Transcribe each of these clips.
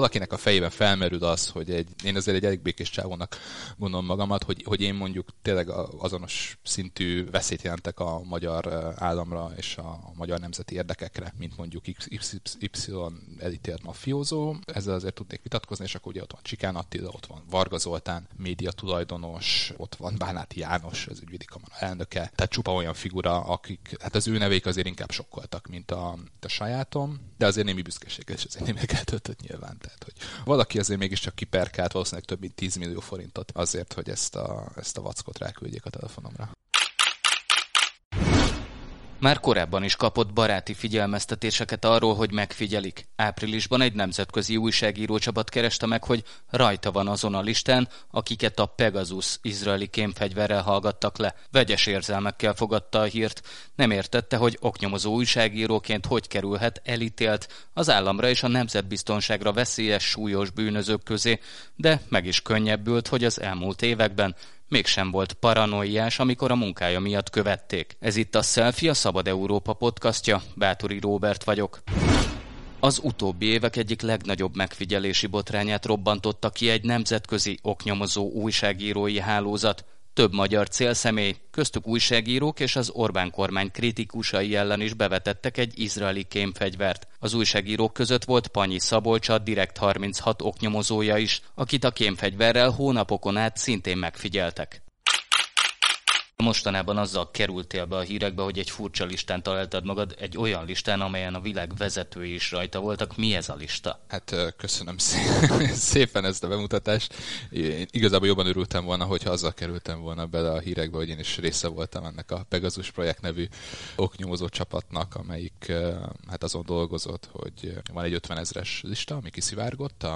valakinek a fejében felmerül az, hogy egy, én azért egy elég békés csávónak gondolom magamat, hogy, hogy én mondjuk tényleg azonos szintű veszélyt jelentek a magyar államra és a magyar nemzeti érdekekre, mint mondjuk XY elítélt mafiózó. Ezzel azért tudnék vitatkozni, és akkor ugye ott van Csikán Attila, ott van Varga Zoltán, média tulajdonos, ott van Bánáti János, az ügyvédi kamara elnöke, tehát csupa olyan figura, akik, hát az ő nevék azért inkább sokkoltak, mint a, a sajátom, de azért némi büszkeséggel és azért némi eltöltött nyilván. Tehát, hogy valaki azért mégiscsak kiperkált valószínűleg több mint 10 millió forintot azért, hogy ezt a, ezt a vackot ráküldjék a telefonomra. Már korábban is kapott baráti figyelmeztetéseket arról, hogy megfigyelik. Áprilisban egy nemzetközi újságírócsapat kereste meg, hogy rajta van azon a listán, akiket a Pegasus izraeli kémfegyverrel hallgattak le. Vegyes érzelmekkel fogadta a hírt. Nem értette, hogy oknyomozó újságíróként hogy kerülhet elítélt az államra és a nemzetbiztonságra veszélyes súlyos bűnözők közé, de meg is könnyebbült, hogy az elmúlt években mégsem volt paranoiás, amikor a munkája miatt követték. Ez itt a Selfie, a Szabad Európa podcastja, Bátori Róbert vagyok. Az utóbbi évek egyik legnagyobb megfigyelési botrányát robbantotta ki egy nemzetközi oknyomozó újságírói hálózat, több magyar célszemély, köztük újságírók és az Orbán kormány kritikusai ellen is bevetettek egy izraeli kémfegyvert. Az újságírók között volt Panyi Szabolcsa, Direkt 36 oknyomozója is, akit a kémfegyverrel hónapokon át szintén megfigyeltek. Mostanában azzal kerültél be a hírekbe, hogy egy furcsa listán találtad magad, egy olyan listán, amelyen a világ vezetői is rajta voltak. Mi ez a lista? Hát köszönöm szépen ezt a bemutatást. Én igazából jobban örültem volna, hogyha azzal kerültem volna bele a hírekbe, hogy én is része voltam ennek a Pegasus projekt nevű oknyomozó csapatnak, amelyik hát azon dolgozott, hogy van egy 50 ezres lista, ami kiszivárgott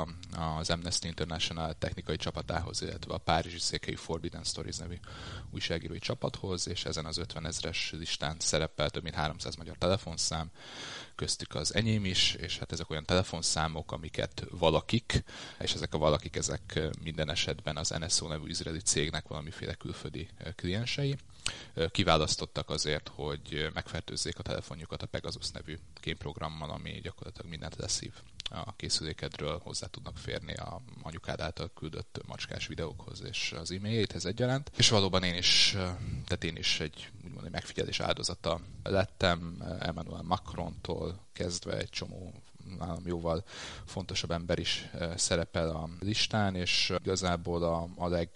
az Amnesty International technikai csapatához, illetve a Párizsi székei Forbidden Stories nevű újságírói csapat csapathoz, és ezen az 50 ezres listán szerepel több mint 300 magyar telefonszám, köztük az enyém is, és hát ezek olyan telefonszámok, amiket valakik, és ezek a valakik, ezek minden esetben az NSO nevű izraeli cégnek valamiféle külföldi kliensei, kiválasztottak azért, hogy megfertőzzék a telefonjukat a Pegasus nevű kémprogrammal, ami gyakorlatilag mindent leszív a készülékedről hozzá tudnak férni a anyukád által küldött macskás videókhoz és az e-mailjéthez egyaránt. És valóban én is, tehát én is egy úgymond egy megfigyelés áldozata lettem Emmanuel Macrontól kezdve egy csomó nálam jóval fontosabb ember is szerepel a listán, és igazából a, a leg,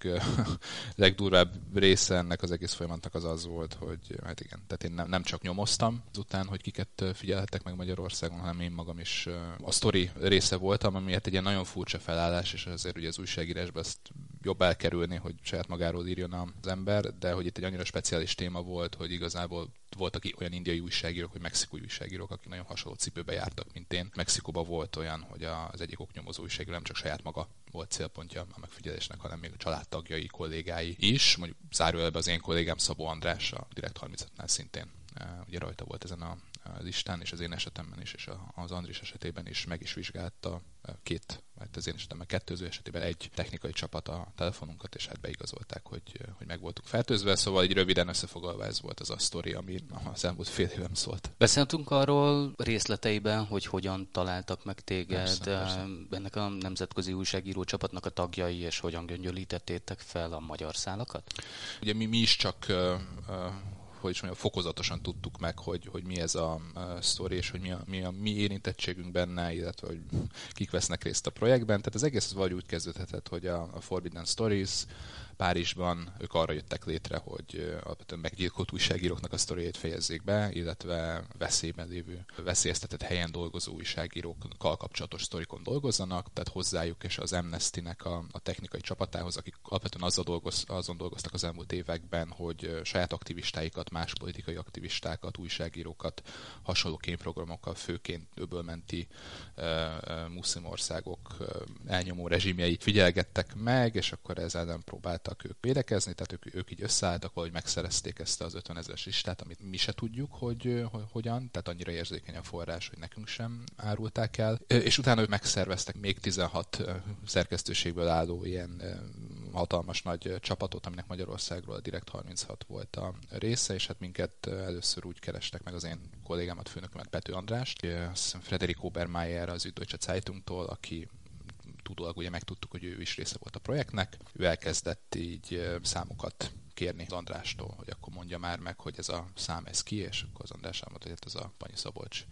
legdurvább része ennek az egész folyamatnak az az volt, hogy hát igen, tehát én nem, nem csak nyomoztam azután, hogy kiket figyelhettek meg Magyarországon, hanem én magam is a sztori része voltam, ami hát egy ilyen nagyon furcsa felállás, és azért ugye az újságírásban ezt jobb elkerülni, hogy saját magáról írjon az ember, de hogy itt egy annyira speciális téma volt, hogy igazából voltak olyan indiai újságírók, vagy mexikói újságírók, akik nagyon hasonló cipőbe jártak, mint én. Mexikóban volt olyan, hogy az egyik oknyomozó újságíró nem csak saját maga volt célpontja a megfigyelésnek, hanem még a családtagjai, kollégái is. Mondjuk zárójelben az én kollégám Szabó András, a Direkt 35-nál szintén eh, ugye rajta volt ezen a listán, és az én esetemben is, és az Andris esetében is meg is vizsgálta két, vagy az én esetemben kettőző esetében egy technikai csapat a telefonunkat, és hát beigazolták, hogy, hogy meg voltunk fertőzve, szóval egy röviden összefoglalva ez volt az a sztori, ami az elmúlt fél évem szólt. Beszéltünk arról részleteiben, hogy hogyan találtak meg téged persze, persze. ennek a nemzetközi újságíró csapatnak a tagjai, és hogyan göngyölítettétek fel a magyar szálakat? Ugye mi, mi is csak uh, uh, hogy is mondjam, fokozatosan tudtuk meg, hogy, hogy mi ez a, sztori, és hogy mi a, mi a mi érintettségünk benne, illetve hogy kik vesznek részt a projektben. Tehát az egész az valahogy úgy kezdődhetett, hogy a, a Forbidden Stories Párizsban ők arra jöttek létre, hogy alapvetően meggyilkolt újságíróknak a sztoriait fejezzék be, illetve veszélyben lévő, veszélyeztetett helyen dolgozó újságírókkal kapcsolatos sztorikon dolgozzanak, tehát hozzájuk és az Amnesty-nek a, a technikai csapatához, akik alapvetően azzal dolgoz, azon dolgoztak az elmúlt években, hogy saját aktivistáikat, más politikai aktivistákat, újságírókat hasonló kémprogramokkal, főként öbölmenti uh, muszlim országok elnyomó rezsimjeit figyelgettek meg, és akkor ezzel nem próbált próbáltak ők védekezni, tehát ők, ők így összeálltak, valahogy megszerezték ezt az 50 ezeres listát, amit mi se tudjuk, hogy, hogy hogyan, tehát annyira érzékeny a forrás, hogy nekünk sem árulták el. És utána ők megszerveztek még 16 szerkesztőségből álló ilyen hatalmas nagy csapatot, aminek Magyarországról a Direkt 36 volt a része, és hát minket először úgy kerestek meg az én kollégámat, főnökömet, Pető Andrást, Frederik Obermeier az Üdvöcse Zeitungtól, aki tudólag ugye megtudtuk, hogy ő is része volt a projektnek. Ő elkezdett így számokat kérni az Andrástól, hogy akkor mondja már meg, hogy ez a szám ez ki, és akkor az András elmondta, hogy hát ez a Panyi Szabolcs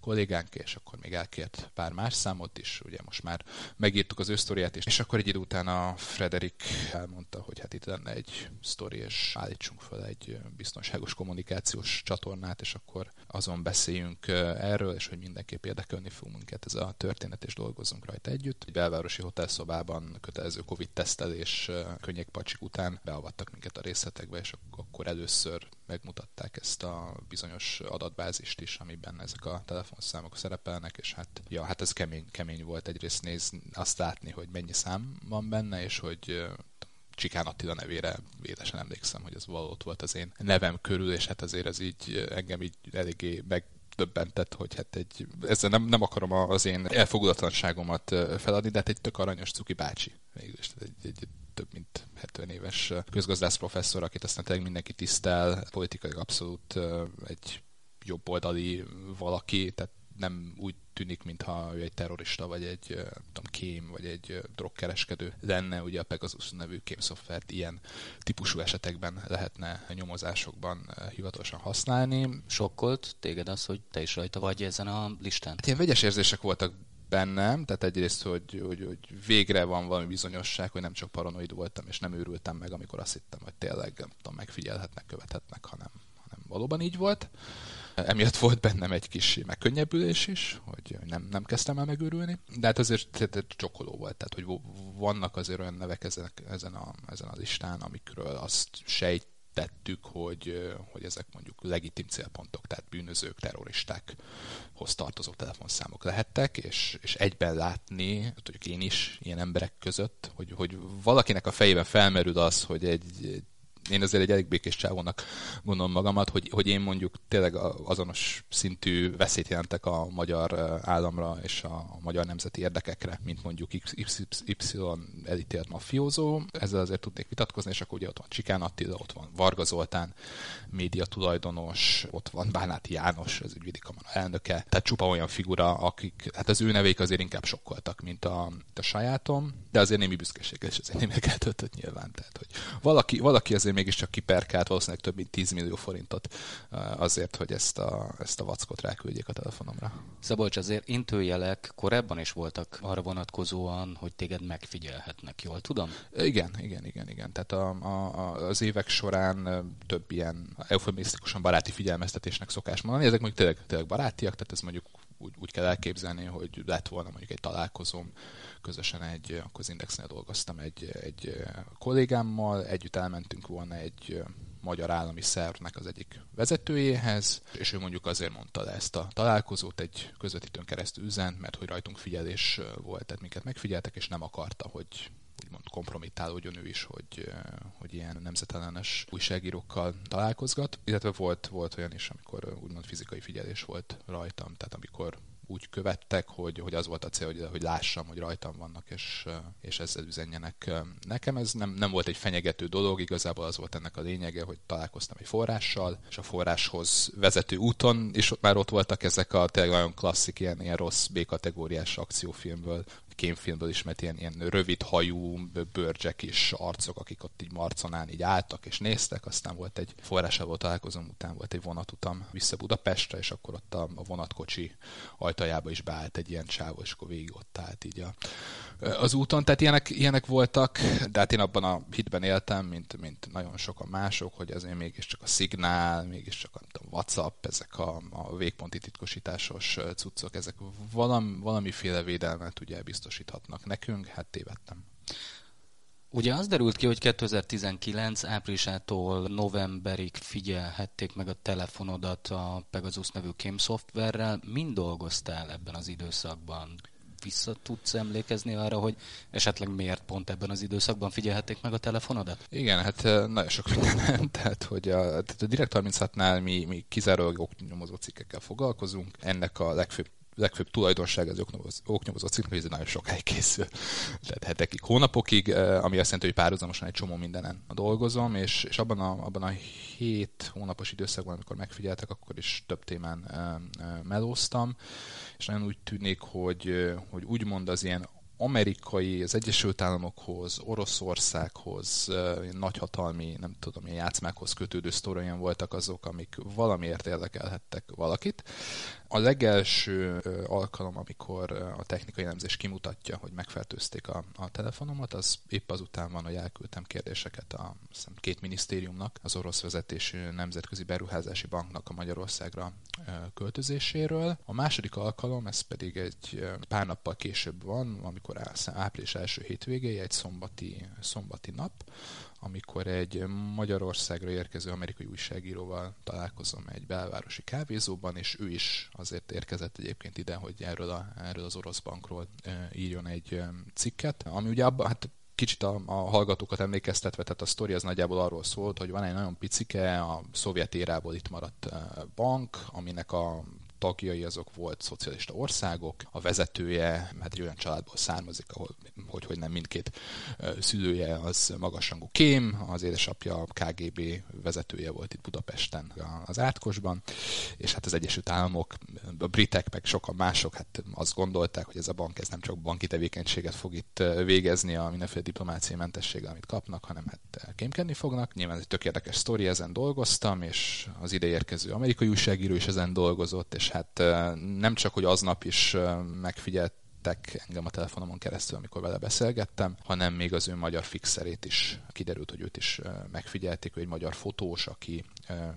kollégánk, és akkor még elkért pár más számot is, ugye most már megírtuk az ő sztoriát és akkor egy idő után a Frederik elmondta, hogy hát itt lenne egy sztori, és állítsunk fel egy biztonságos kommunikációs csatornát, és akkor azon beszéljünk erről, és hogy mindenképp érdekelni fog minket ez a történet, és dolgozzunk rajta együtt. Egy belvárosi hotelszobában kötelező Covid-tesztelés könnyek pacsik után beavattak minket a részletekbe, és akkor először megmutatták ezt a bizonyos adatbázist is, amiben ezek a telefonszámok szerepelnek, és hát, ja, hát ez kemény, kemény volt egyrészt néz, azt látni, hogy mennyi szám van benne, és hogy Csikán Attila nevére élesen emlékszem, hogy ez valót volt az én nevem körül, és hát azért ez így engem így eléggé meg döbbentett, hogy hát egy, ezzel nem, nem akarom az én elfogulatlanságomat feladni, de hát egy tök aranyos cuki bácsi végülis, egy, egy több mint 70 éves közgazdász professzor, akit aztán tényleg mindenki tisztel, politikai abszolút egy jobboldali valaki, tehát nem úgy tűnik, mintha ő egy terrorista, vagy egy tudom, kém, vagy egy drogkereskedő lenne. Ugye a Pegasus nevű kémszoftvert ilyen típusú esetekben lehetne nyomozásokban hivatalosan használni. Sokkolt téged az, hogy te is rajta vagy ezen a listán? Hát ilyen vegyes érzések voltak bennem, tehát egyrészt, hogy, hogy, hogy végre van valami bizonyosság, hogy nem csak paranoid voltam, és nem őrültem meg, amikor azt hittem, hogy tényleg nem tudom, megfigyelhetnek, követhetnek, hanem, hanem valóban így volt. Emiatt volt bennem egy kis megkönnyebbülés is, hogy nem, nem kezdtem el megőrülni, de hát azért tehát, csokoló volt, tehát hogy vannak azért olyan nevek ezen, ezen, a, ezen a listán, amikről azt sejt, tettük, hogy, hogy ezek mondjuk legitim célpontok, tehát bűnözők, terroristákhoz tartozó telefonszámok lehettek, és, és egyben látni, tudjuk én is ilyen emberek között, hogy, hogy valakinek a fejében felmerül az, hogy egy, egy én azért egy elég békés csávónak gondolom magamat, hogy, hogy én mondjuk tényleg azonos szintű veszélyt jelentek a magyar államra és a magyar nemzeti érdekekre, mint mondjuk XY elítélt mafiózó. Ezzel azért tudnék vitatkozni, és akkor ugye ott van Csikán Attila, ott van Varga Zoltán, média tulajdonos, ott van Bánáti János, az ügyvédi kamara elnöke, tehát csupa olyan figura, akik, hát az ő nevék azért inkább sokkoltak, mint a, mint a sajátom, de azért némi büszkeség és azért némi eltöltött nyilván. Tehát, hogy valaki, valaki azért mégiscsak kiperkált valószínűleg több mint 10 millió forintot azért, hogy ezt a, ezt a vackot ráküldjék a telefonomra. Szabolcs, azért intőjelek korábban is voltak arra vonatkozóan, hogy téged megfigyelhetnek, jól tudom? Igen, igen, igen, igen. Tehát a, a, az évek során több ilyen eufemisztikusan baráti figyelmeztetésnek szokás mondani. Ezek mondjuk tényleg, tényleg barátiak, tehát ez mondjuk úgy, úgy kell elképzelni, hogy lett volna mondjuk egy találkozóm közösen egy, akkor az Indexnél dolgoztam egy, egy kollégámmal, együtt elmentünk volna egy magyar állami szervnek az egyik vezetőjéhez, és ő mondjuk azért mondta le ezt a találkozót, egy közvetítőn keresztül üzent, mert hogy rajtunk figyelés volt, tehát minket megfigyeltek, és nem akarta, hogy úgymond kompromittálódjon ő is, hogy, hogy ilyen nemzetellenes újságírókkal találkozgat. Illetve volt, volt olyan is, amikor úgymond fizikai figyelés volt rajtam, tehát amikor úgy követtek, hogy, hogy az volt a cél, hogy, hogy lássam, hogy rajtam vannak, és, és ezzel üzenjenek nekem. Ez nem, nem volt egy fenyegető dolog, igazából az volt ennek a lényege, hogy találkoztam egy forrással, és a forráshoz vezető úton, és ott már ott voltak ezek a tényleg nagyon klasszik, ilyen, ilyen rossz B-kategóriás akciófilmből kémfilmből ismert ilyen, ilyen rövid hajú, bőrcsek és arcok, akik ott így marconán így álltak és néztek, aztán volt egy forrásával találkozom után volt egy vonatutam vissza Budapestre, és akkor ott a, a vonatkocsi ajtajába is beállt egy ilyen csávó, és akkor végig ott állt így a, az úton. Tehát ilyenek, ilyenek voltak, de hát én abban a hitben éltem, mint, mint nagyon sokan mások, hogy azért mégiscsak a szignál, mégiscsak a WhatsApp, ezek a, a végponti titkosításos cuccok, ezek valam, valamiféle védelmet ugye biztosíthatnak nekünk, hát tévedtem. Ugye az derült ki, hogy 2019 áprilisától novemberig figyelhették meg a telefonodat a Pegasus nevű kém szoftverrel. Mind dolgoztál ebben az időszakban? vissza tudsz emlékezni arra, hogy esetleg miért pont ebben az időszakban figyelhették meg a telefonodat? Igen, hát nagyon sok minden. tehát, hogy a, tehát a Direct 36-nál mi, mi kizárólag oknyomozó cikkekkel foglalkozunk. Ennek a legfőbb legfőbb tulajdonság az oknyomozó cikk, hogy ez nagyon sokáig készül. Tehát hetekig, hónapokig, ami azt jelenti, hogy párhuzamosan egy csomó mindenen dolgozom, és, és abban, a, abban a hét hónapos időszakban, amikor megfigyeltek, akkor is több témán melóztam, és nagyon úgy tűnik, hogy, hogy úgymond az ilyen amerikai, az Egyesült Államokhoz, Oroszországhoz, nagyhatalmi, nem tudom, ilyen játszmákhoz kötődő sztorian voltak azok, amik valamiért érdekelhettek valakit. A legelső alkalom, amikor a technikai elemzés kimutatja, hogy megfertőzték a, a telefonomat, az épp azután van, hogy elküldtem kérdéseket a két minisztériumnak, az orosz vezetésű Nemzetközi Beruházási Banknak a Magyarországra költözéséről. A második alkalom, ez pedig egy pár nappal később van, amikor április első hétvégéje, egy szombati, szombati nap, amikor egy Magyarországra érkező amerikai újságíróval találkozom egy belvárosi kávézóban, és ő is azért érkezett egyébként ide, hogy erről, a, erről az orosz bankról írjon egy cikket, ami ugye abban, hát kicsit a, a hallgatókat emlékeztetve, tehát a sztori az nagyjából arról szólt, hogy van egy nagyon picike, a szovjet érából itt maradt bank, aminek a tagjai azok volt szocialista országok, a vezetője, hát egy olyan családból származik, ahol hogy, hogy nem mindkét szülője az magasrangú kém, az édesapja KGB vezetője volt itt Budapesten az átkosban, és hát az Egyesült Államok, a britek, meg sokan mások, hát azt gondolták, hogy ez a bank ez nem csak banki tevékenységet fog itt végezni a mindenféle diplomáciai mentességgel, amit kapnak, hanem hát kémkedni fognak. Nyilván ez egy tök érdekes sztori, ezen dolgoztam, és az ide érkező amerikai újságíró is ezen dolgozott, és hát nem csak, hogy aznap is megfigyelt engem a telefonomon keresztül, amikor vele beszélgettem, hanem még az ő magyar fixerét is kiderült, hogy őt is megfigyelték, ő egy magyar fotós, aki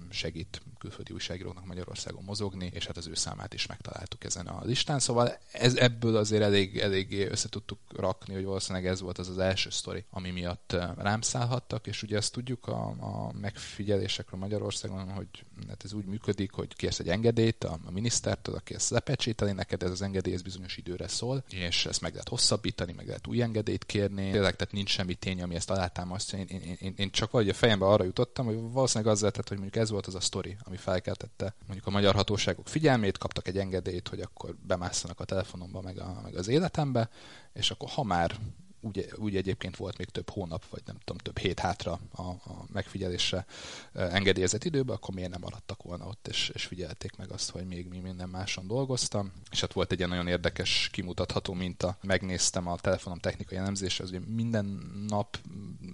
segít külföldi újságíróknak Magyarországon mozogni, és hát az ő számát is megtaláltuk ezen a listán. Szóval ez, ebből azért elég, elég össze rakni, hogy valószínűleg ez volt az az első sztori, ami miatt rám szállhattak, és ugye ezt tudjuk a, a megfigyelésekről Magyarországon, hogy hát ez úgy működik, hogy kérsz egy engedélyt a, a minisztertől, aki ezt lepecsételi neked, ez az engedély ez bizonyos időre szól, és ezt meg lehet hosszabbítani, meg lehet új engedélyt kérni. Tényleg, tehát nincs semmi tény, ami ezt alátámasztja. Én, én, én, én csak valahogy a fejembe arra jutottam, hogy valószínűleg az lehetett, hogy mondjuk ez volt az a sztori, ami felkeltette mondjuk a magyar hatóságok figyelmét, kaptak egy engedélyt, hogy akkor bemásszanak a telefonomba, meg, a, meg az életembe, és akkor ha már úgy, úgy egyébként volt még több hónap, vagy nem tudom, több hét hátra a, a megfigyelésre engedélyezett időben, akkor miért nem maradtak volna ott, és, és figyelték meg azt, hogy még mi minden máson dolgoztam. És hát volt egy ilyen nagyon érdekes, kimutatható minta. Megnéztem a telefonom technikai elemzésre, hogy minden nap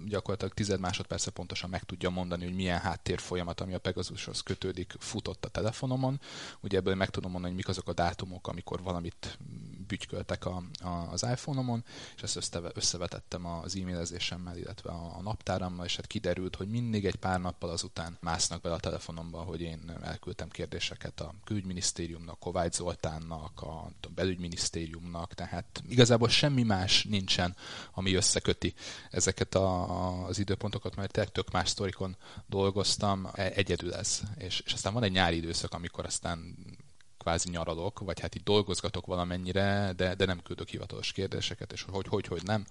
gyakorlatilag tized másodperce pontosan meg tudja mondani, hogy milyen háttérfolyamat, ami a Pegasushoz kötődik, futott a telefonomon. Ugye ebből meg tudom mondani, hogy mik azok a dátumok, amikor valamit bütyköltek a, a, az iPhone-omon, és ezt össze, összevetettem az e-mailezésemmel, illetve a, a naptárammal, és hát kiderült, hogy mindig egy pár nappal azután másznak bele a telefonomba, hogy én elküldtem kérdéseket a külügyminisztériumnak, Kovács Zoltánnak, a belügyminisztériumnak, tehát igazából semmi más nincsen, ami összeköti ezeket a, az időpontokat, mert tényleg tök más sztorikon dolgoztam, e, egyedül ez. És, és aztán van egy nyári időszak, amikor aztán kvázi nyaralok, vagy hát itt dolgozgatok valamennyire, de, de nem küldök hivatalos kérdéseket, és hogy, hogy, hogy nem,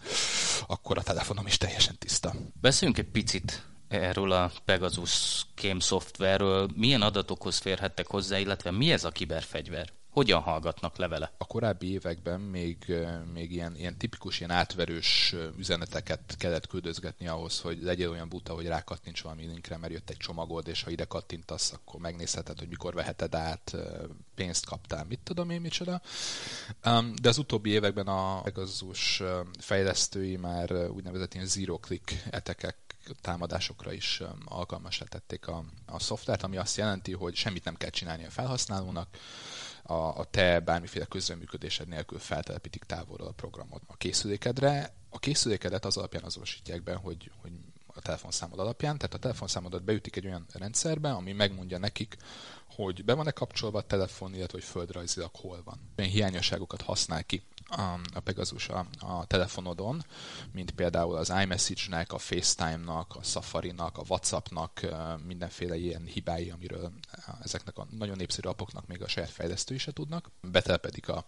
akkor a telefonom is teljesen tiszta. Beszéljünk egy picit erről a Pegasus kém szoftverről. Milyen adatokhoz férhettek hozzá, illetve mi ez a kiberfegyver? Hogyan hallgatnak levele? A korábbi években még, még ilyen, ilyen tipikus, ilyen átverős üzeneteket kellett küldözgetni ahhoz, hogy legyél olyan buta, hogy rákattints valami linkre, mert jött egy csomagod, és ha ide kattintasz, akkor megnézheted, hogy mikor veheted át, pénzt kaptál, mit tudom én, micsoda. De az utóbbi években a Pegasus fejlesztői már úgynevezett ilyen zero-click etekek támadásokra is alkalmasá tették a, a szoftvert, ami azt jelenti, hogy semmit nem kell csinálni a felhasználónak, a, a te bármiféle közreműködésed nélkül feltelepítik távolról a programot a készülékedre. A készülékedet az alapján azonosítják be, hogy, hogy a telefonszámod alapján, tehát a telefonszámodat beütik egy olyan rendszerbe, ami megmondja nekik, hogy be van-e kapcsolva a telefon, illetve hogy földrajzilag hol van. Olyan hiányosságokat használ ki a, a Pegasus a, a telefonodon, mint például az iMessage-nek, a FaceTime-nak, a Safari-nak, a WhatsApp-nak mindenféle ilyen hibái, amiről ezeknek a nagyon népszerű appoknak még a saját fejlesztői se tudnak. Betelepedik a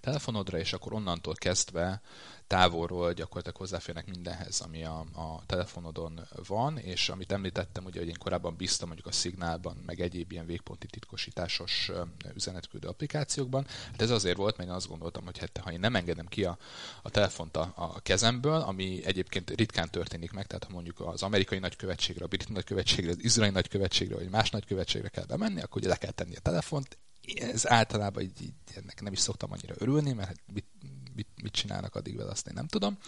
telefonodra, és akkor onnantól kezdve távolról gyakorlatilag hozzáférnek mindenhez, ami a, a telefonodon van, és amit említettem, ugye, hogy én korábban bíztam mondjuk a szignálban, meg egyéb ilyen végponti titkosításos üzenetküldő applikációkban. Hát ez azért volt, mert én azt gondoltam, hogy hát, ha én nem engedem ki a, a telefont a, a kezemből, ami egyébként ritkán történik meg, tehát ha mondjuk az amerikai nagykövetségre, a brit nagykövetségre, az izraeli nagykövetségre, vagy más nagykövetségre kell bemenni, akkor ugye le kell tenni a telefont. Ez általában így, így ennek nem is szoktam annyira örülni, mert hát mit, mit csinálnak addig vele, azt én nem tudom.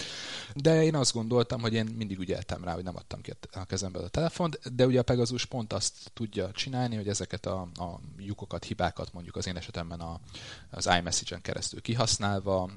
De én azt gondoltam, hogy én mindig ügyeltem rá, hogy nem adtam ki a kezembe a telefont, de ugye a Pegasus pont azt tudja csinálni, hogy ezeket a, a lyukokat, hibákat mondjuk az én esetemben a, az iMessage-en keresztül kihasználva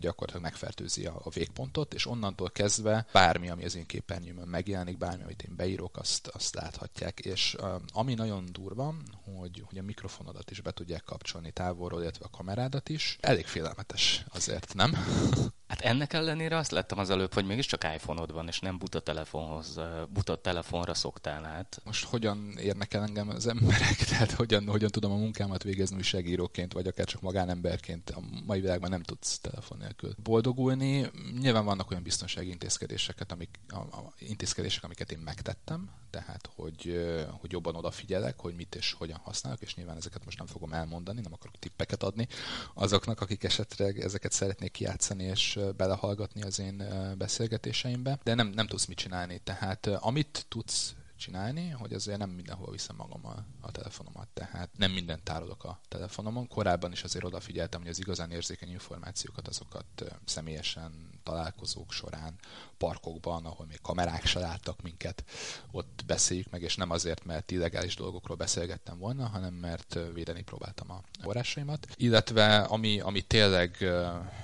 gyakorlatilag megfertőzi a, a végpontot, és onnantól kezdve bármi, ami az én képernyőmön megjelenik, bármi, amit én beírok, azt, azt láthatják. És ami nagyon durva, hogy, hogy a mikrofonodat is be tudják kapcsolni távolról, illetve a kamerádat is, elég félelmetes azért, nem? Hát ennek ellenére azt láttam az előbb, hogy mégiscsak iPhone-od van, és nem buta telefonhoz, buta telefonra szoktál át. Most hogyan érnek el engem az emberek? Tehát hogyan, hogyan tudom a munkámat végezni újságíróként, vagy akár csak magánemberként a mai világban nem tudsz telefon nélkül boldogulni. Nyilván vannak olyan biztonsági intézkedéseket, amik, a, a, intézkedések, amiket én megtettem, tehát hogy, hogy jobban odafigyelek, hogy mit és hogyan használok, és nyilván ezeket most nem fogom elmondani, nem akarok tippeket adni azoknak, akik esetleg ezeket szeretnék kiátszani és belehallgatni az én beszélgetéseimbe, de nem, nem tudsz mit csinálni. Tehát amit tudsz csinálni, hogy azért nem mindenhol viszem magammal a telefonomat, tehát nem mindent tárolok a telefonomon. Korábban is azért odafigyeltem, hogy az igazán érzékeny információkat azokat személyesen találkozók során, parkokban, ahol még kamerák se láttak minket, ott beszéljük meg, és nem azért, mert illegális dolgokról beszélgettem volna, hanem mert védeni próbáltam a forrásaimat. Illetve ami, ami tényleg,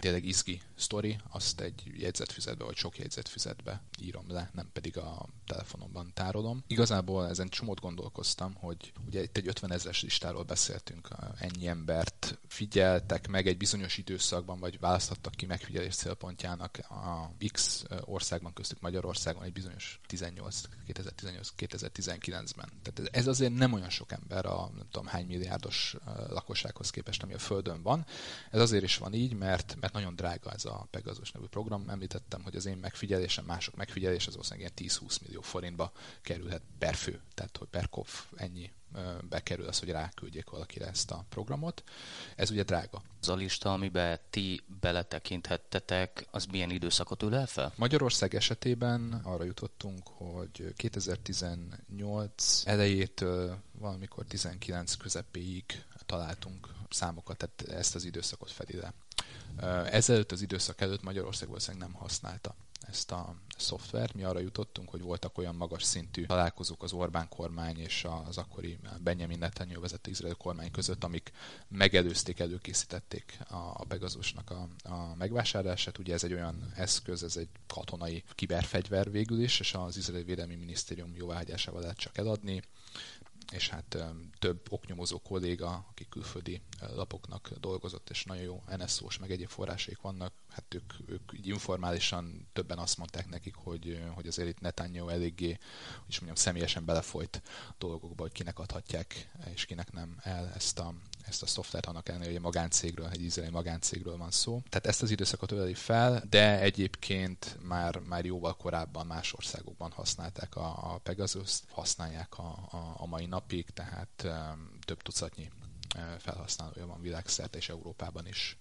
tényleg izgi sztori, azt egy jegyzetfüzetbe, vagy sok jegyzetfüzetbe írom le, nem pedig a telefonomban tárolom. Igazából ezen csomót gondolkoztam, hogy ugye itt egy 50 ezeres listáról beszéltünk, ennyi embert figyeltek meg egy bizonyos időszakban, vagy választhattak ki megfigyelés célpontjának a X országban, köztük Magyarországon egy bizonyos 18, 2018-2019-ben. Tehát ez azért nem olyan sok ember a nem tudom hány milliárdos lakossághoz képest, ami a Földön van. Ez azért is van így, mert, mert nagyon drága ez a Pegasus nevű program. Említettem, hogy az én megfigyelésem, mások megfigyelés az valószínűleg ilyen 10-20 millió forintba kerülhet per fő, tehát hogy per kov ennyi bekerül az, hogy ráküldjék valakire ezt a programot. Ez ugye drága. Az a lista, amiben ti beletekinthettetek, az milyen időszakot ül el fel? Magyarország esetében arra jutottunk, hogy 2018 elejétől valamikor 19 közepéig találtunk számokat, tehát ezt az időszakot fedi le. Ezelőtt az időszak előtt Magyarország valószínűleg nem használta ezt a szoftvert. Mi arra jutottunk, hogy voltak olyan magas szintű találkozók az Orbán kormány és az akkori Benjamin Netanyahu vezette izrael kormány között, amik megelőzték, előkészítették a Pegasusnak a, a megvásárlását. Ugye ez egy olyan eszköz, ez egy katonai kiberfegyver végül is, és az izraeli védelmi minisztérium jóváhagyásával lehet csak eladni és hát több oknyomozó kolléga, aki külföldi lapoknak dolgozott, és nagyon jó NSO-s, meg egyéb forrásaik vannak, hát ők, ők így informálisan többen azt mondták nekik, hogy, hogy azért itt Netanyahu eléggé, hogy mondjam, személyesen belefolyt dolgokba, hogy kinek adhatják, és kinek nem el ezt a, ezt a szoftvert, annak ellenére, hogy a magáncégről, egy izraeli magáncégről van szó. Tehát ezt az időszakot öleli fel, de egyébként már, már jóval korábban más országokban használták a, a Pegasus-t, használják a, a, a mai napig, tehát um, több tucatnyi felhasználója van világszerte és Európában is.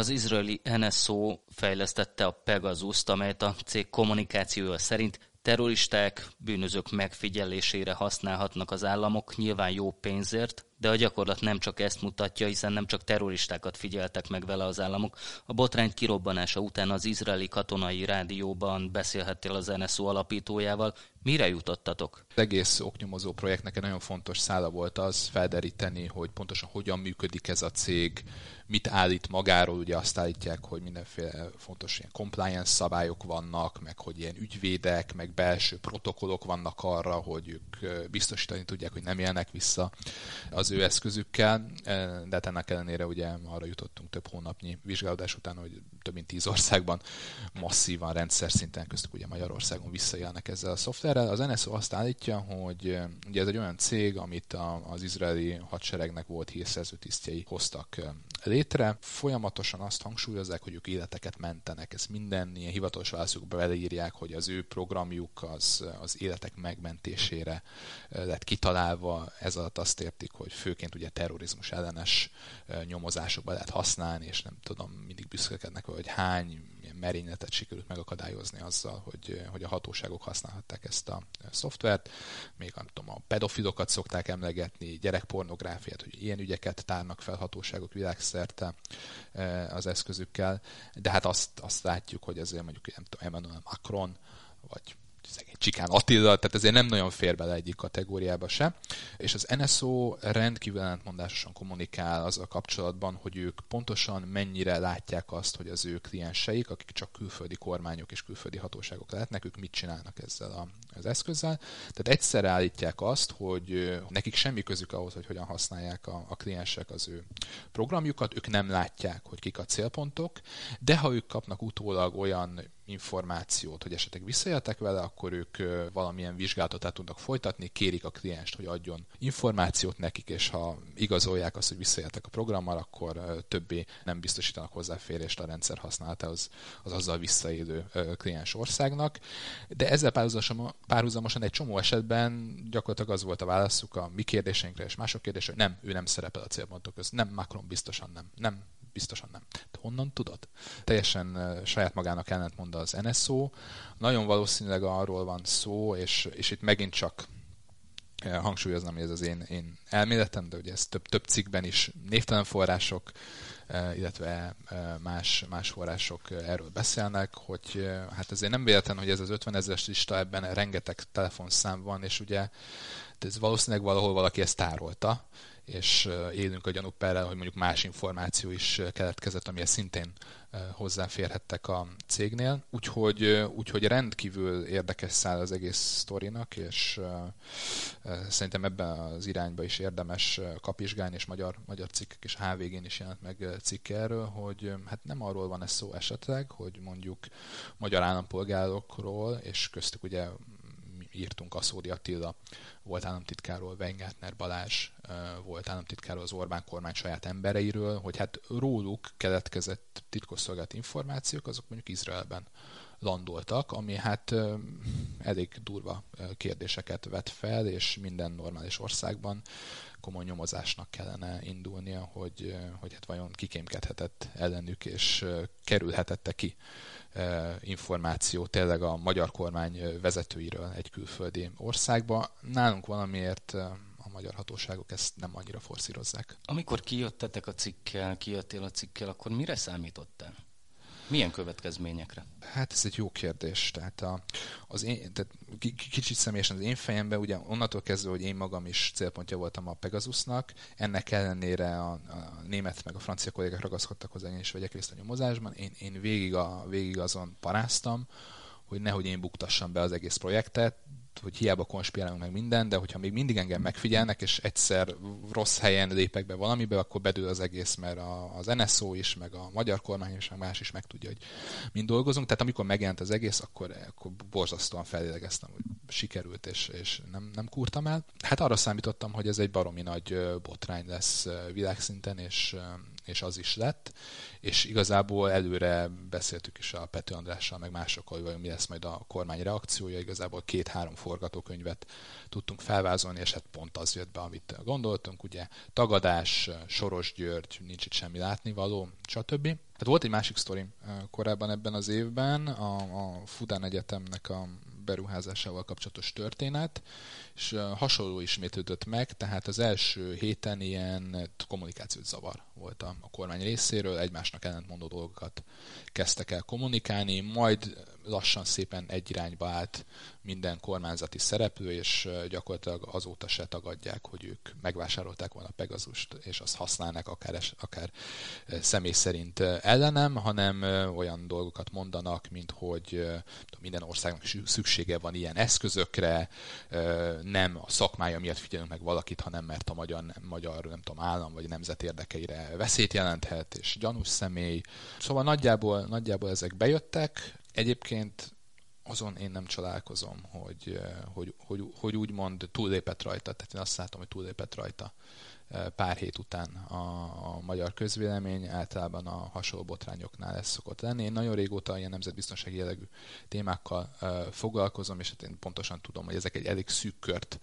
Az izraeli NSO fejlesztette a Pegasus-t, amelyet a cég kommunikációja szerint terroristák, bűnözők megfigyelésére használhatnak az államok, nyilván jó pénzért, de a gyakorlat nem csak ezt mutatja, hiszen nem csak terroristákat figyeltek meg vele az államok. A botrány kirobbanása után az izraeli katonai rádióban beszélhettél az NSO alapítójával. Mire jutottatok? Az egész oknyomozó projektnek egy nagyon fontos szála volt az felderíteni, hogy pontosan hogyan működik ez a cég, mit állít magáról, ugye azt állítják, hogy mindenféle fontos ilyen compliance szabályok vannak, meg hogy ilyen ügyvédek, meg belső protokollok vannak arra, hogy ők biztosítani tudják, hogy nem élnek vissza az ő eszközükkel, de hát ennek ellenére ugye arra jutottunk több hónapnyi vizsgálódás után, hogy több mint tíz országban masszívan rendszer szinten köztük ugye Magyarországon visszajelnek ezzel a szoftverrel. Az NSO azt állítja, hogy ugye ez egy olyan cég, amit az izraeli hadseregnek volt hírszerző tisztjei hoztak létre. Folyamatosan azt hangsúlyozzák, hogy ők életeket mentenek. Ezt minden ilyen hivatalos válaszukba beleírják, hogy az ő programjuk az, az életek megmentésére lett kitalálva. Ez alatt azt értik, hogy főként ugye terrorizmus ellenes nyomozásokba lehet használni, és nem tudom, mindig büszkekednek, hogy hány merényletet sikerült megakadályozni azzal, hogy, hogy a hatóságok használhatták ezt a szoftvert. Még nem tudom, a pedofilokat szokták emlegetni, gyerekpornográfiát, hogy ilyen ügyeket tárnak fel hatóságok világszerte e, az eszközükkel, de hát azt, azt látjuk, hogy azért mondjuk nem tudom, Emmanuel Macron, vagy szegény Csikán Attila, tehát ezért nem nagyon fér bele egyik kategóriába se. És az NSO rendkívül ellentmondásosan kommunikál az a kapcsolatban, hogy ők pontosan mennyire látják azt, hogy az ő klienseik, akik csak külföldi kormányok és külföldi hatóságok lehetnek, ők mit csinálnak ezzel a, az eszközzel. Tehát egyszerre állítják azt, hogy nekik semmi közük ahhoz, hogy hogyan használják a, a kliensek az ő programjukat, ők nem látják, hogy kik a célpontok, de ha ők kapnak utólag olyan információt, hogy esetleg visszajeltek vele, akkor ők valamilyen vizsgálatot át tudnak folytatni, kérik a klienst, hogy adjon információt nekik, és ha igazolják azt, hogy visszajeltek a programmal, akkor többé nem biztosítanak hozzáférést a rendszer használatához az azzal visszaélő kliens országnak. De ezzel párhuzamosan egy csomó esetben gyakorlatilag az volt a válaszuk a mi kérdéseinkre és mások kérdésre, hogy nem, ő nem szerepel a célpontok között. Nem, Macron biztosan nem. Nem, biztosan nem. De honnan tudod? Teljesen saját magának ellentmond az NSO. Nagyon valószínűleg arról van szó, és, és itt megint csak hangsúlyoznám, hogy ez az én, én elméletem, de ugye ez több, több cikkben is névtelen források, illetve más, más források erről beszélnek, hogy hát azért nem véletlen, hogy ez az 50 ezeres lista, ebben rengeteg telefonszám van, és ugye ez valószínűleg valahol valaki ezt tárolta, és élünk a gyanúperrel, hogy mondjuk más információ is keletkezett, amihez szintén hozzáférhettek a cégnél. Úgyhogy, úgyhogy rendkívül érdekes száll az egész sztorinak, és szerintem ebben az irányba is érdemes kapizsgálni, és magyar, magyar cikkek és HVG-n is jelent meg cikk erről, hogy hát nem arról van ez szó esetleg, hogy mondjuk magyar állampolgárokról, és köztük ugye írtunk a Szódi Attila volt államtitkáról, Weingartner Balázs volt államtitkáról az Orbán kormány saját embereiről, hogy hát róluk keletkezett titkosszolgálati információk, azok mondjuk Izraelben landoltak, ami hát elég durva kérdéseket vet fel, és minden normális országban komoly nyomozásnak kellene indulnia, hogy, hogy hát vajon kikémkedhetett ellenük, és kerülhetette ki információ tényleg a magyar kormány vezetőiről egy külföldi országba. Nálunk valamiért a magyar hatóságok ezt nem annyira forszírozzák. Amikor kijöttetek a cikkel, kijöttél a cikkel, akkor mire számítottál? Milyen következményekre? Hát ez egy jó kérdés. Tehát, a, az én, tehát kicsit személyesen az én fejemben, ugye onnantól kezdve, hogy én magam is célpontja voltam a Pegasusnak, ennek ellenére a, a német meg a francia kollégák ragaszkodtak hozzá, én is vegyek részt a nyomozásban. Én, én végig, a, végig azon paráztam, hogy nehogy én buktassam be az egész projektet, hogy hiába konspirálunk meg minden, de hogyha még mindig engem megfigyelnek, és egyszer rossz helyen lépek be valamibe, akkor bedől az egész, mert a, az NSO is, meg a magyar kormány is, meg más is meg tudja, hogy mind dolgozunk. Tehát amikor megjelent az egész, akkor, akkor borzasztóan felélegeztem, hogy sikerült, és, és nem, nem kurtam el. Hát arra számítottam, hogy ez egy baromi nagy botrány lesz világszinten, és, és az is lett, és igazából előre beszéltük is a Pető Andrással, meg másokkal, hogy mi lesz majd a kormány reakciója, igazából két-három forgatókönyvet tudtunk felvázolni, és hát pont az jött be, amit gondoltunk, ugye. Tagadás, Soros György, nincs itt semmi látnivaló, stb. Hát volt egy másik sztori eh, korábban ebben az évben, a, a Fudán Egyetemnek a beruházásával kapcsolatos történet, és hasonló ismétlődött meg, tehát az első héten ilyen kommunikációs zavar volt a, a kormány részéről, egymásnak ellentmondó dolgokat kezdtek el kommunikálni, majd lassan szépen egy irányba állt minden kormányzati szereplő, és gyakorlatilag azóta se tagadják, hogy ők megvásárolták volna Pegazust, és azt használnak akár, akár személy szerint ellenem, hanem olyan dolgokat mondanak, mint hogy minden országnak szüksége van ilyen eszközökre, nem a szakmája miatt figyelünk meg valakit, hanem mert a magyar, magyar nem tudom, állam vagy nemzet érdekeire veszélyt jelenthet, és gyanús személy. Szóval nagyjából, nagyjából ezek bejöttek. Egyébként azon én nem csodálkozom, hogy, hogy, hogy, hogy úgymond túllépett rajta, tehát én azt látom, hogy túllépett rajta pár hét után a, a magyar közvélemény, általában a hasonló botrányoknál ez szokott lenni. Én nagyon régóta ilyen nemzetbiztonsági jellegű témákkal foglalkozom, és hát én pontosan tudom, hogy ezek egy elég szűk kört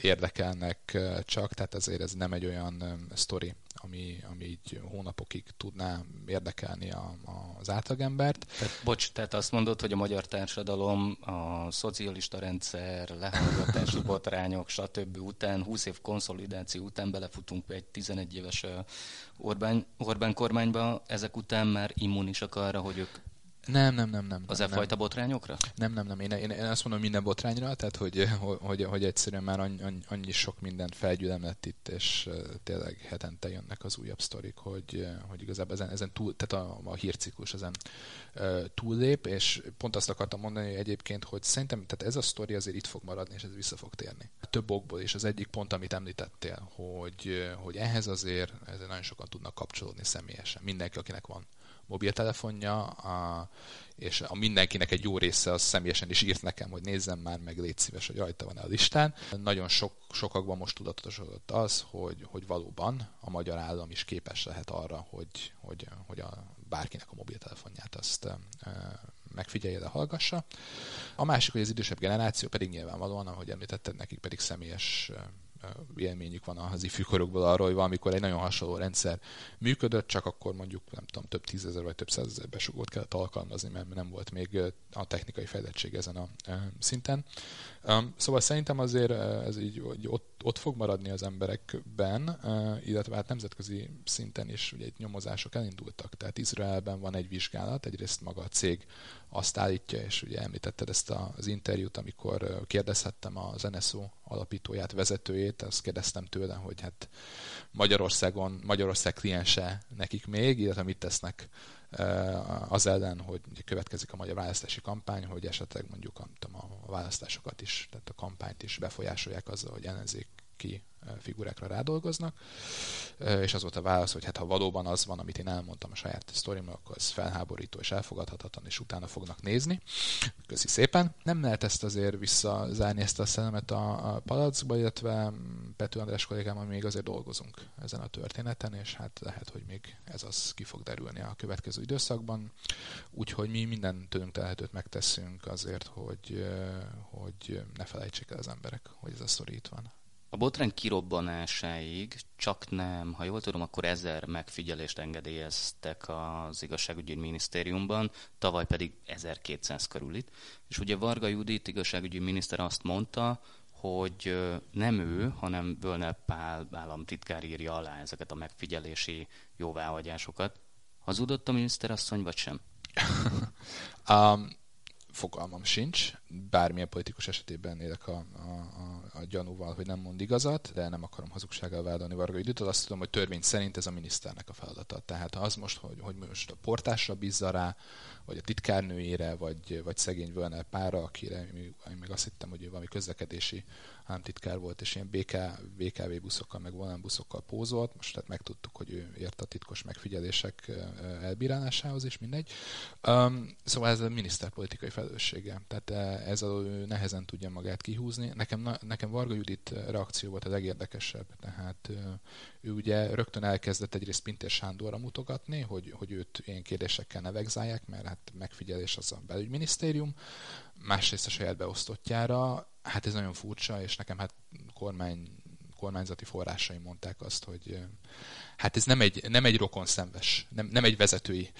érdekelnek csak, tehát azért ez nem egy olyan sztori, ami, ami így hónapokig tudná érdekelni a, a, az átlagembert. Tehát, bocs, tehát azt mondod, hogy a magyar társadalom a szocialista rendszer, lehallgatási botrányok, stb. után, 20 év konszolidáció után belefutunk egy 11 éves Orbán, Orbán kormányba, ezek után már immunisak arra, hogy ők nem, nem, nem, nem. Az e fajta botrányokra? Nem, nem, nem. Én, én, én azt mondom minden botrányra, tehát hogy, hogy, hogy egyszerűen már annyi, annyi sok mindent felgyűlem lett itt, és tényleg hetente jönnek az újabb sztorik, hogy, hogy igazából ezen, ezen túl, tehát a, a hírciklus ezen túllép, és pont azt akartam mondani egyébként, hogy szerintem tehát ez a sztori azért itt fog maradni, és ez vissza fog térni. Több okból, és az egyik pont, amit említettél, hogy, hogy ehhez azért, ezzel nagyon sokan tudnak kapcsolódni személyesen. Mindenki, akinek van mobiltelefonja, a, és a mindenkinek egy jó része az személyesen is írt nekem, hogy nézzem már meg, légy szíves, hogy rajta van a listán. Nagyon sok, sokakban most tudatosodott az, hogy, hogy valóban a magyar állam is képes lehet arra, hogy, hogy, hogy a, bárkinek a mobiltelefonját azt e, megfigyelje, de hallgassa. A másik, hogy az idősebb generáció pedig nyilvánvalóan, ahogy említetted, nekik pedig személyes élményük van az ifjúkorokból arról, hogy valamikor egy nagyon hasonló rendszer működött, csak akkor mondjuk nem tudom, több tízezer vagy több százezer besugót kellett alkalmazni, mert nem volt még a technikai fejlettség ezen a szinten. Szóval szerintem azért ez így ott, ott fog maradni az emberekben, illetve hát nemzetközi szinten is ugye itt nyomozások elindultak. Tehát Izraelben van egy vizsgálat, egyrészt maga a cég azt állítja, és ugye említetted ezt az interjút, amikor kérdezhettem az NSO alapítóját, vezetőjét, azt kérdeztem tőle, hogy hát Magyarországon, Magyarország kliense nekik még, illetve mit tesznek az ellen, hogy következik a magyar választási kampány, hogy esetleg mondjuk tudom, a választásokat is, tehát a kampányt is befolyásolják azzal, hogy ellenzéki figurákra rádolgoznak, és az volt a válasz, hogy hát ha valóban az van, amit én elmondtam a saját sztorimnak, akkor az felháborító és elfogadhatatlan, és utána fognak nézni. Köszi szépen. Nem lehet ezt azért visszazárni ezt a szellemet a, a palackba, illetve Pető András kollégámmal még azért dolgozunk ezen a történeten, és hát lehet, hogy még ez az ki fog derülni a következő időszakban. Úgyhogy mi minden tőlünk telhetőt megteszünk azért, hogy, hogy ne felejtsék el az emberek, hogy ez a sztori itt van. A botrány kirobbanásáig csak nem, ha jól tudom, akkor ezer megfigyelést engedélyeztek az igazságügyi minisztériumban, tavaly pedig 1200 körül itt. És ugye Varga Judit igazságügyi miniszter azt mondta, hogy nem ő, hanem Völner Pál államtitkár írja alá ezeket a megfigyelési jóváhagyásokat. Hazudott a miniszterasszony, vagy sem? um, fogalmam sincs. Bármilyen politikus esetében élek a, a, a, a gyanúval, hogy nem mond igazat, de nem akarom hazugsággal vádolni Varga Judit. Azt tudom, hogy törvény szerint ez a miniszternek a feladata. Tehát az most, hogy, hogy most a portásra bízza rá, vagy a titkárnőjére, vagy, vagy szegény Völner pára, akire én még azt hittem, hogy ő valami közlekedési államtitkár volt, és ilyen BK, BKV buszokkal, meg volán buszokkal pózolt. Most tehát megtudtuk, hogy ő ért a titkos megfigyelések elbírálásához, és mindegy. Um, szóval ez a miniszterpolitikai felelőssége. Tehát ez a ő nehezen tudja magát kihúzni. Nekem, nekem Varga Judit reakció volt a legérdekesebb. Tehát ő ugye rögtön elkezdett egyrészt Pintér Sándorra mutogatni, hogy, hogy őt ilyen kérdésekkel ne vegzálják, mert hát megfigyelés az a belügyminisztérium, másrészt a saját beosztottjára. Hát ez nagyon furcsa, és nekem hát kormány kormányzati forrásai mondták azt, hogy hát ez nem egy, nem egy rokon szemves, nem, nem egy vezetői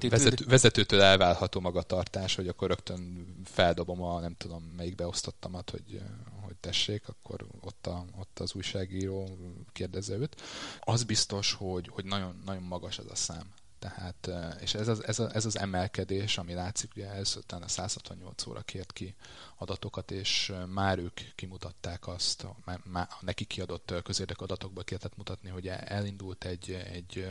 vezető, vezetőtől elválható magatartás, hogy akkor rögtön feldobom a nem tudom melyik beosztottamat, hogy, hogy tessék, akkor ott, a, ott az újságíró kérdezze őt. Az biztos, hogy, hogy nagyon, nagyon magas ez a szám. Tehát, és ez az, ez, a, ez az emelkedés, ami látszik, ugye ez a 168 óra kért ki adatokat, és már ők kimutatták azt, már, a neki kiadott közérdek adatokból kellett mutatni, hogy elindult egy, egy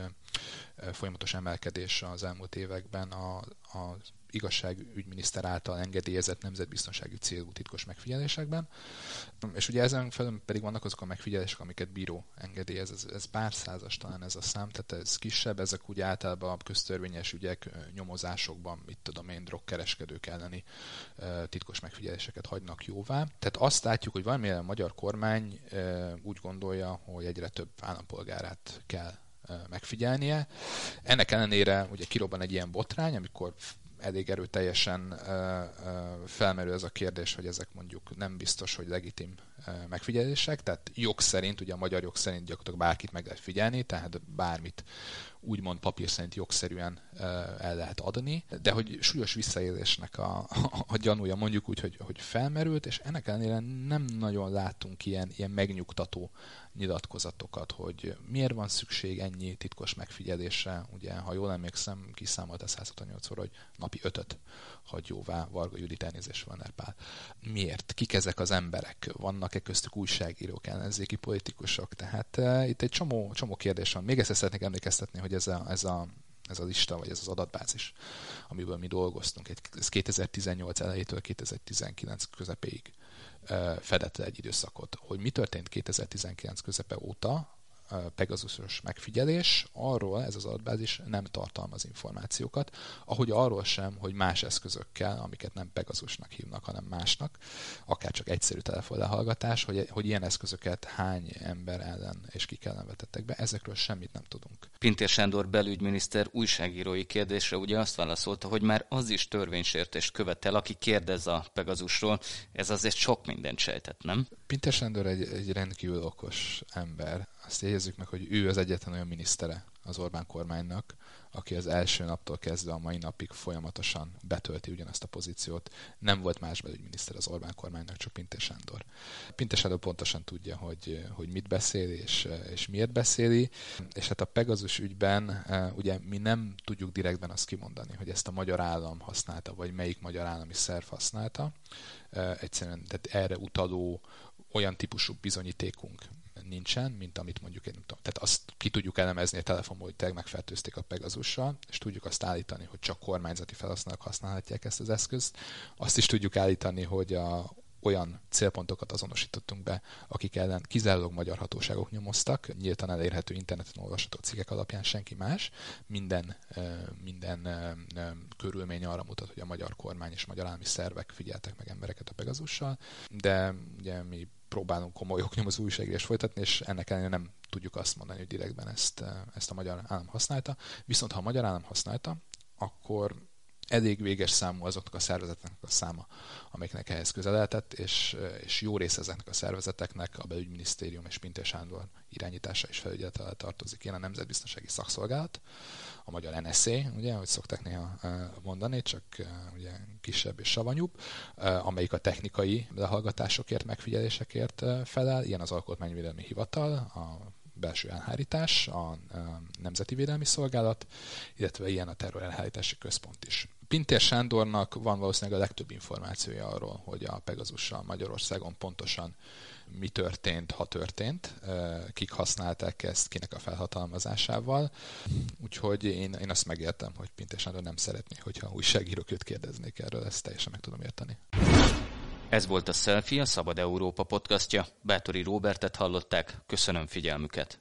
folyamatos emelkedés az elmúlt években a, a igazságügyminiszter által engedélyezett nemzetbiztonsági célú titkos megfigyelésekben. És ugye ezen felül pedig vannak azok a megfigyelések, amiket bíró engedélyez. Ez, ez pár százas talán ez a szám, tehát ez kisebb, ezek ugye általában a köztörvényes ügyek nyomozásokban, mit tudom én, drogkereskedők elleni titkos megfigyeléseket hagynak jóvá. Tehát azt látjuk, hogy valamilyen magyar kormány úgy gondolja, hogy egyre több állampolgárát kell megfigyelnie. Ennek ellenére ugye kirobban egy ilyen botrány, amikor elég erőteljesen felmerül ez a kérdés, hogy ezek mondjuk nem biztos, hogy legitim megfigyelések, tehát jog szerint, ugye a magyar jog szerint gyakorlatilag bárkit meg lehet figyelni, tehát bármit úgymond papír szerint jogszerűen el lehet adni, de hogy súlyos visszaélésnek a, a, a gyanúja mondjuk úgy, hogy, hogy felmerült, és ennek ellenére nem nagyon látunk ilyen, ilyen megnyugtató nyilatkozatokat, hogy miért van szükség ennyi titkos megfigyelésre. Ugye, ha jól emlékszem, kiszámolta 168 szor, hogy napi ötöt hagy jóvá Varga Judit elnézés van Pál. Miért? Kik ezek az emberek? Vannak-e köztük újságírók, ellenzéki politikusok? Tehát uh, itt egy csomó, csomó kérdés van. Még ezt szeretnék emlékeztetni, hogy ez a, ez a ez a lista, vagy ez az adatbázis, amiből mi dolgoztunk. Ez 2018 elejétől 2019 közepéig fedett le egy időszakot. Hogy mi történt 2019 közepe óta, Pegasusos megfigyelés, arról ez az adatbázis nem tartalmaz információkat, ahogy arról sem, hogy más eszközökkel, amiket nem Pegasusnak hívnak, hanem másnak, akár csak egyszerű telefonlehallgatás, hogy, hogy ilyen eszközöket hány ember ellen és kik ellen vetettek be, ezekről semmit nem tudunk. Pintér Sándor belügyminiszter újságírói kérdésre ugye azt válaszolta, hogy már az is törvénysértést követel, aki kérdez a Pegasusról, ez azért sok mindent sejtett, nem? Pintér Sándor egy, egy rendkívül okos ember, azt jegyezzük meg, hogy ő az egyetlen olyan minisztere az Orbán kormánynak, aki az első naptól kezdve a mai napig folyamatosan betölti ugyanazt a pozíciót. Nem volt más belügyminiszter az Orbán kormánynak, csak Pintér Sándor. Pintér Sándor pontosan tudja, hogy, hogy mit beszél és, és miért beszéli, és hát a Pegasus ügyben ugye mi nem tudjuk direktben azt kimondani, hogy ezt a magyar állam használta, vagy melyik magyar állami szerv használta. Egyszerűen tehát erre utaló olyan típusú bizonyítékunk nincsen, mint amit mondjuk én nem tudom. Tehát azt ki tudjuk elemezni a tényleg megfertőzték a Pegasussal, és tudjuk azt állítani, hogy csak kormányzati felhasználók használhatják ezt az eszközt. Azt is tudjuk állítani, hogy a, olyan célpontokat azonosítottunk be, akik ellen kizárólag magyar hatóságok nyomoztak, nyíltan elérhető interneten olvasható cikkek alapján senki más. Minden, minden körülmény arra mutat, hogy a magyar kormány és magyar állami szervek figyeltek meg embereket a Pegasussal, de ugye mi próbálunk komoly oknyomozó újságírás folytatni, és ennek ellenére nem tudjuk azt mondani, hogy direktben ezt, ezt a magyar állam használta. Viszont ha a magyar állam használta, akkor elég véges számú azoknak a szervezeteknek a száma, amiknek ehhez közeledett, és, és jó része ezeknek a szervezeteknek a belügyminisztérium és Pintér Sándor irányítása és felügyelete tartozik. Én a Nemzetbiztonsági Szakszolgálat, a magyar NSA, ugye, ahogy szokták néha mondani, csak ugye kisebb és savanyúbb, amelyik a technikai lehallgatásokért, megfigyelésekért felel, ilyen az Alkotmányvédelmi Hivatal, a belső elhárítás, a Nemzeti Védelmi Szolgálat, illetve ilyen a terrorelhárítási központ is. Pintér Sándornak van valószínűleg a legtöbb információja arról, hogy a Pegazussal Magyarországon pontosan mi történt, ha történt, kik használták ezt, kinek a felhatalmazásával. Úgyhogy én, én azt megértem, hogy Pintér Sándor nem szeretné, hogyha újságírók őt kérdeznék erről, ezt teljesen meg tudom érteni. Ez volt a Selfie, a Szabad Európa podcastja. Bátori Robertet hallották. Köszönöm figyelmüket.